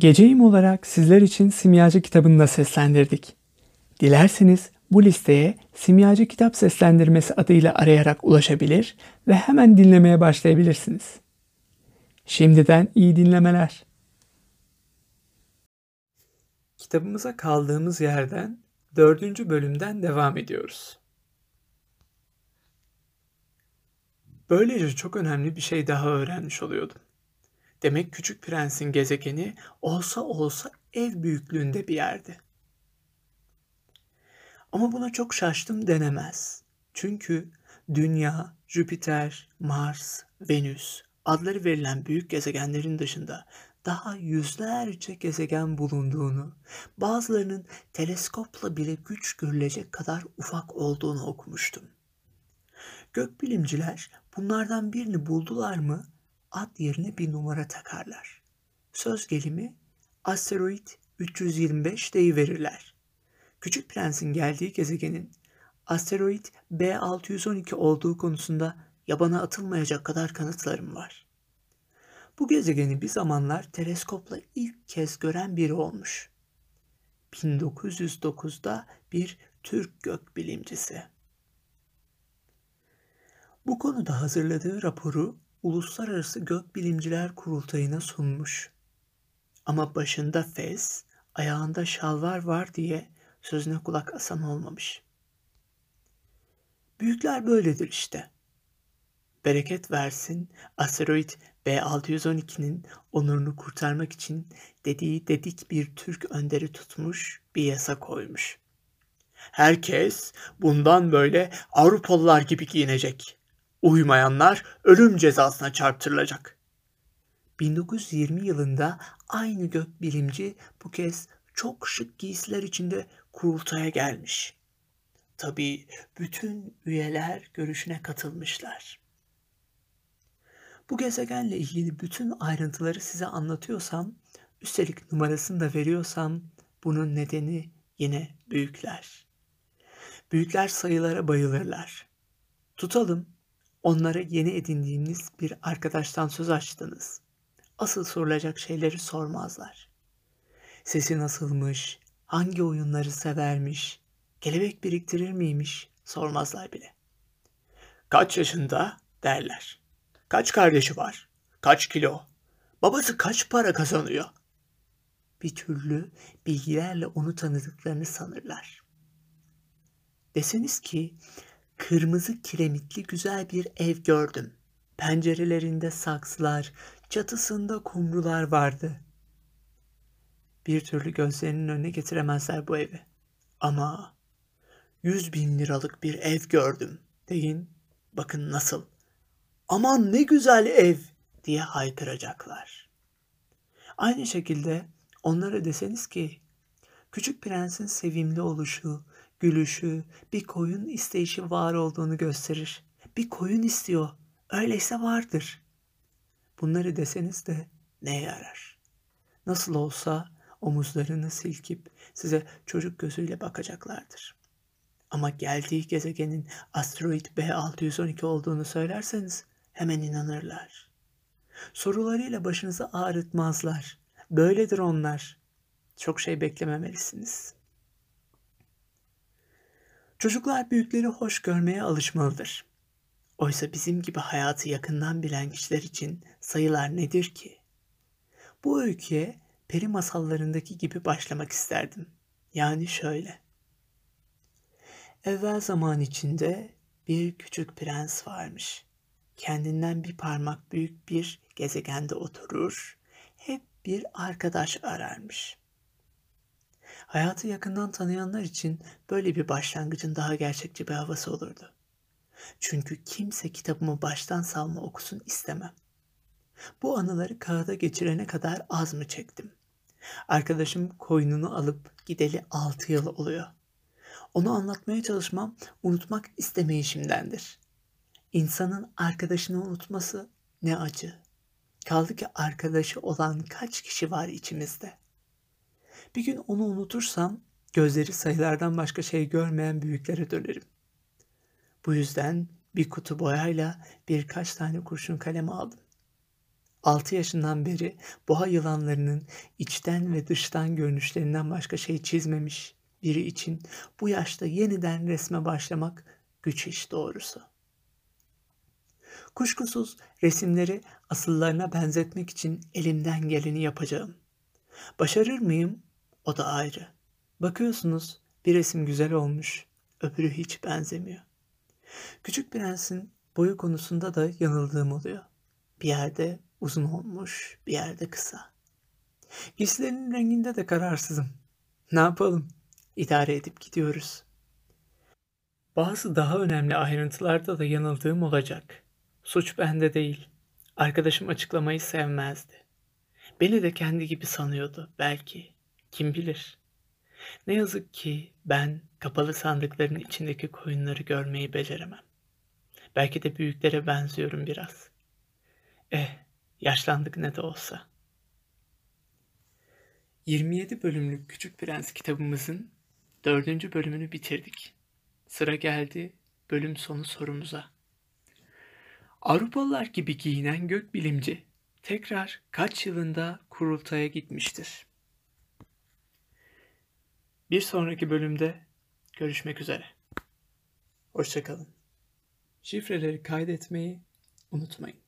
Geceyim olarak sizler için Simyacı kitabını da seslendirdik. Dilerseniz bu listeye Simyacı Kitap Seslendirmesi adıyla arayarak ulaşabilir ve hemen dinlemeye başlayabilirsiniz. Şimdiden iyi dinlemeler. Kitabımıza kaldığımız yerden dördüncü bölümden devam ediyoruz. Böylece çok önemli bir şey daha öğrenmiş oluyordum. Demek Küçük Prens'in gezegeni olsa olsa ev büyüklüğünde bir yerdi. Ama buna çok şaştım denemez. Çünkü Dünya, Jüpiter, Mars, Venüs adları verilen büyük gezegenlerin dışında daha yüzlerce gezegen bulunduğunu, bazılarının teleskopla bile güç görülecek kadar ufak olduğunu okumuştum. Gökbilimciler bunlardan birini buldular mı ad yerine bir numara takarlar. Söz gelimi asteroid 325 verirler. Küçük Prens'in geldiği gezegenin asteroid B612 olduğu konusunda yabana atılmayacak kadar kanıtlarım var. Bu gezegeni bir zamanlar teleskopla ilk kez gören biri olmuş. 1909'da bir Türk gökbilimcisi. Bu konuda hazırladığı raporu Uluslararası Gökbilimciler Kurultayı'na sunmuş. Ama başında fez, ayağında şalvar var diye sözüne kulak asan olmamış. Büyükler böyledir işte. Bereket versin asteroid B612'nin onurunu kurtarmak için dediği dedik bir Türk önderi tutmuş bir yasa koymuş. Herkes bundan böyle Avrupalılar gibi giyinecek. Uymayanlar ölüm cezasına çarptırılacak. 1920 yılında aynı gökbilimci bu kez çok şık giysiler içinde kurultaya gelmiş. Tabii bütün üyeler görüşüne katılmışlar. Bu gezegenle ilgili bütün ayrıntıları size anlatıyorsam, üstelik numarasını da veriyorsam bunun nedeni yine büyükler. Büyükler sayılara bayılırlar. Tutalım onlara yeni edindiğiniz bir arkadaştan söz açtınız. Asıl sorulacak şeyleri sormazlar. Sesi nasılmış, hangi oyunları severmiş, kelebek biriktirir miymiş sormazlar bile. Kaç yaşında derler. Kaç kardeşi var? Kaç kilo? Babası kaç para kazanıyor? Bir türlü bilgilerle onu tanıdıklarını sanırlar. Deseniz ki kırmızı kiremitli güzel bir ev gördüm. Pencerelerinde saksılar, çatısında kumrular vardı. Bir türlü gözlerinin önüne getiremezler bu evi. Ama yüz bin liralık bir ev gördüm deyin. Bakın nasıl. Aman ne güzel ev diye haykıracaklar. Aynı şekilde onlara deseniz ki Küçük Prens'in sevimli oluşu, gülüşü, bir koyun isteyişi var olduğunu gösterir. Bir koyun istiyor, öyleyse vardır. Bunları deseniz de ne yarar? Nasıl olsa omuzlarını silkip size çocuk gözüyle bakacaklardır. Ama geldiği gezegenin asteroid B612 olduğunu söylerseniz hemen inanırlar. Sorularıyla başınızı ağrıtmazlar. Böyledir onlar. Çok şey beklememelisiniz. Çocuklar büyükleri hoş görmeye alışmalıdır. Oysa bizim gibi hayatı yakından bilen kişiler için sayılar nedir ki? Bu öyküye peri masallarındaki gibi başlamak isterdim. Yani şöyle. Evvel zaman içinde bir küçük prens varmış. Kendinden bir parmak büyük bir gezegende oturur, hep bir arkadaş ararmış. Hayatı yakından tanıyanlar için böyle bir başlangıcın daha gerçekçi bir havası olurdu. Çünkü kimse kitabımı baştan salma okusun istemem. Bu anıları kağıda geçirene kadar az mı çektim? Arkadaşım koynunu alıp gideli altı yıl oluyor. Onu anlatmaya çalışmam unutmak istemeyişimdendir. İnsanın arkadaşını unutması ne acı. Kaldı ki arkadaşı olan kaç kişi var içimizde. Bir gün onu unutursam gözleri sayılardan başka şey görmeyen büyüklere dönerim. Bu yüzden bir kutu boyayla birkaç tane kurşun kalem aldım. 6 yaşından beri boğa yılanlarının içten ve dıştan görünüşlerinden başka şey çizmemiş biri için bu yaşta yeniden resme başlamak güç iş doğrusu. Kuşkusuz resimleri asıllarına benzetmek için elimden geleni yapacağım. Başarır mıyım? O da ayrı. Bakıyorsunuz bir resim güzel olmuş, öbürü hiç benzemiyor. Küçük Prens'in boyu konusunda da yanıldığım oluyor. Bir yerde uzun olmuş, bir yerde kısa. Giysilerinin renginde de kararsızım. Ne yapalım? İdare edip gidiyoruz. Bazı daha önemli ayrıntılarda da yanıldığım olacak. Suç bende değil. Arkadaşım açıklamayı sevmezdi. Beni de kendi gibi sanıyordu belki. Kim bilir. Ne yazık ki ben kapalı sandıkların içindeki koyunları görmeyi beceremem. Belki de büyüklere benziyorum biraz. Eh, yaşlandık ne de olsa. 27 bölümlük Küçük Prens kitabımızın dördüncü bölümünü bitirdik. Sıra geldi bölüm sonu sorumuza. Avrupalılar gibi giyinen gökbilimci tekrar kaç yılında kurultaya gitmiştir? Bir sonraki bölümde görüşmek üzere. Hoşçakalın. Şifreleri kaydetmeyi unutmayın.